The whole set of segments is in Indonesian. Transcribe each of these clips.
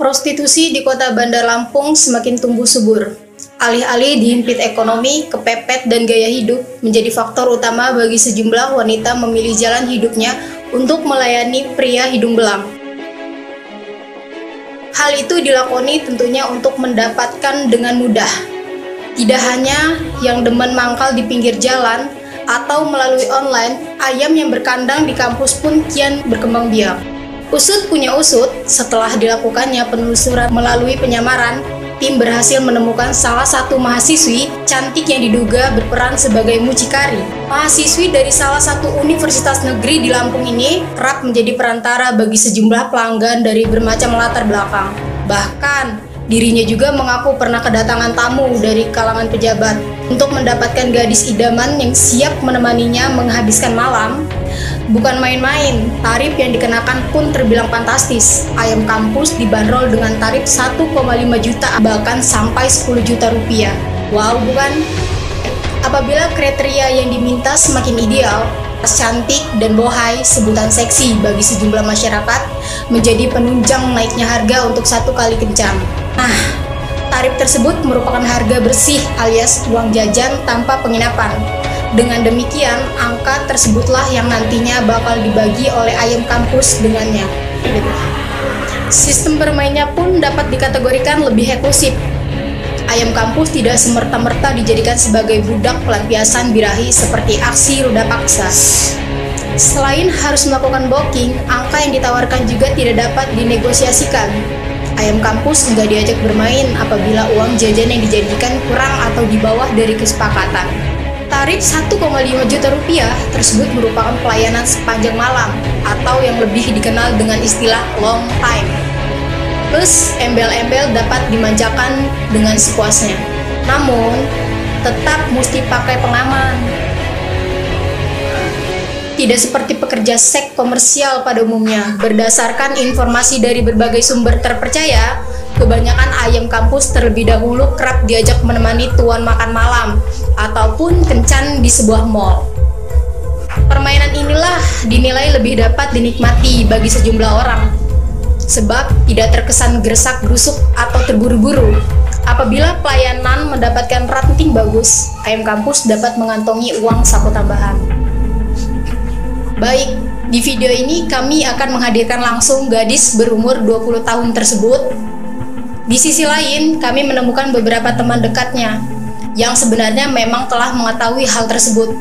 Prostitusi di kota Bandar Lampung semakin tumbuh subur. Alih-alih dihimpit ekonomi, kepepet, dan gaya hidup menjadi faktor utama bagi sejumlah wanita memilih jalan hidupnya untuk melayani pria hidung belang. Hal itu dilakoni tentunya untuk mendapatkan dengan mudah. Tidak hanya yang demen mangkal di pinggir jalan atau melalui online, ayam yang berkandang di kampus pun kian berkembang biak. Usut punya usut, setelah dilakukannya penelusuran melalui penyamaran, tim berhasil menemukan salah satu mahasiswi cantik yang diduga berperan sebagai mucikari. Mahasiswi dari salah satu universitas negeri di Lampung ini kerap menjadi perantara bagi sejumlah pelanggan dari bermacam latar belakang. Bahkan, dirinya juga mengaku pernah kedatangan tamu dari kalangan pejabat untuk mendapatkan gadis idaman yang siap menemaninya menghabiskan malam Bukan main-main, tarif yang dikenakan pun terbilang fantastis. Ayam kampus dibanderol dengan tarif 1,5 juta bahkan sampai 10 juta rupiah. Wow, bukan? Apabila kriteria yang diminta semakin ideal, cantik dan bohai sebutan seksi bagi sejumlah masyarakat menjadi penunjang naiknya harga untuk satu kali kencan. Nah, tarif tersebut merupakan harga bersih alias uang jajan tanpa penginapan. Dengan demikian, angka tersebutlah yang nantinya bakal dibagi oleh ayam kampus dengannya. Sistem bermainnya pun dapat dikategorikan lebih eksklusif. Ayam kampus tidak semerta-merta dijadikan sebagai budak pelampiasan birahi seperti aksi roda paksa. Selain harus melakukan booking, angka yang ditawarkan juga tidak dapat dinegosiasikan. Ayam kampus enggak diajak bermain apabila uang jajan yang dijadikan kurang atau di bawah dari kesepakatan. Tarif 1,5 juta rupiah tersebut merupakan pelayanan sepanjang malam atau yang lebih dikenal dengan istilah long time. Plus, embel-embel dapat dimanjakan dengan sepuasnya. Namun, tetap mesti pakai pengaman. Tidak seperti pekerja seks komersial pada umumnya. Berdasarkan informasi dari berbagai sumber terpercaya, Kebanyakan ayam kampus terlebih dahulu kerap diajak menemani tuan makan malam ataupun kencan di sebuah mall. Permainan inilah dinilai lebih dapat dinikmati bagi sejumlah orang sebab tidak terkesan gersak gerusuk atau terburu-buru. Apabila pelayanan mendapatkan rating bagus, ayam kampus dapat mengantongi uang saku tambahan. Baik, di video ini kami akan menghadirkan langsung gadis berumur 20 tahun tersebut di sisi lain, kami menemukan beberapa teman dekatnya yang sebenarnya memang telah mengetahui hal tersebut.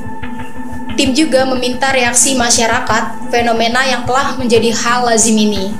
Tim juga meminta reaksi masyarakat fenomena yang telah menjadi hal lazim ini.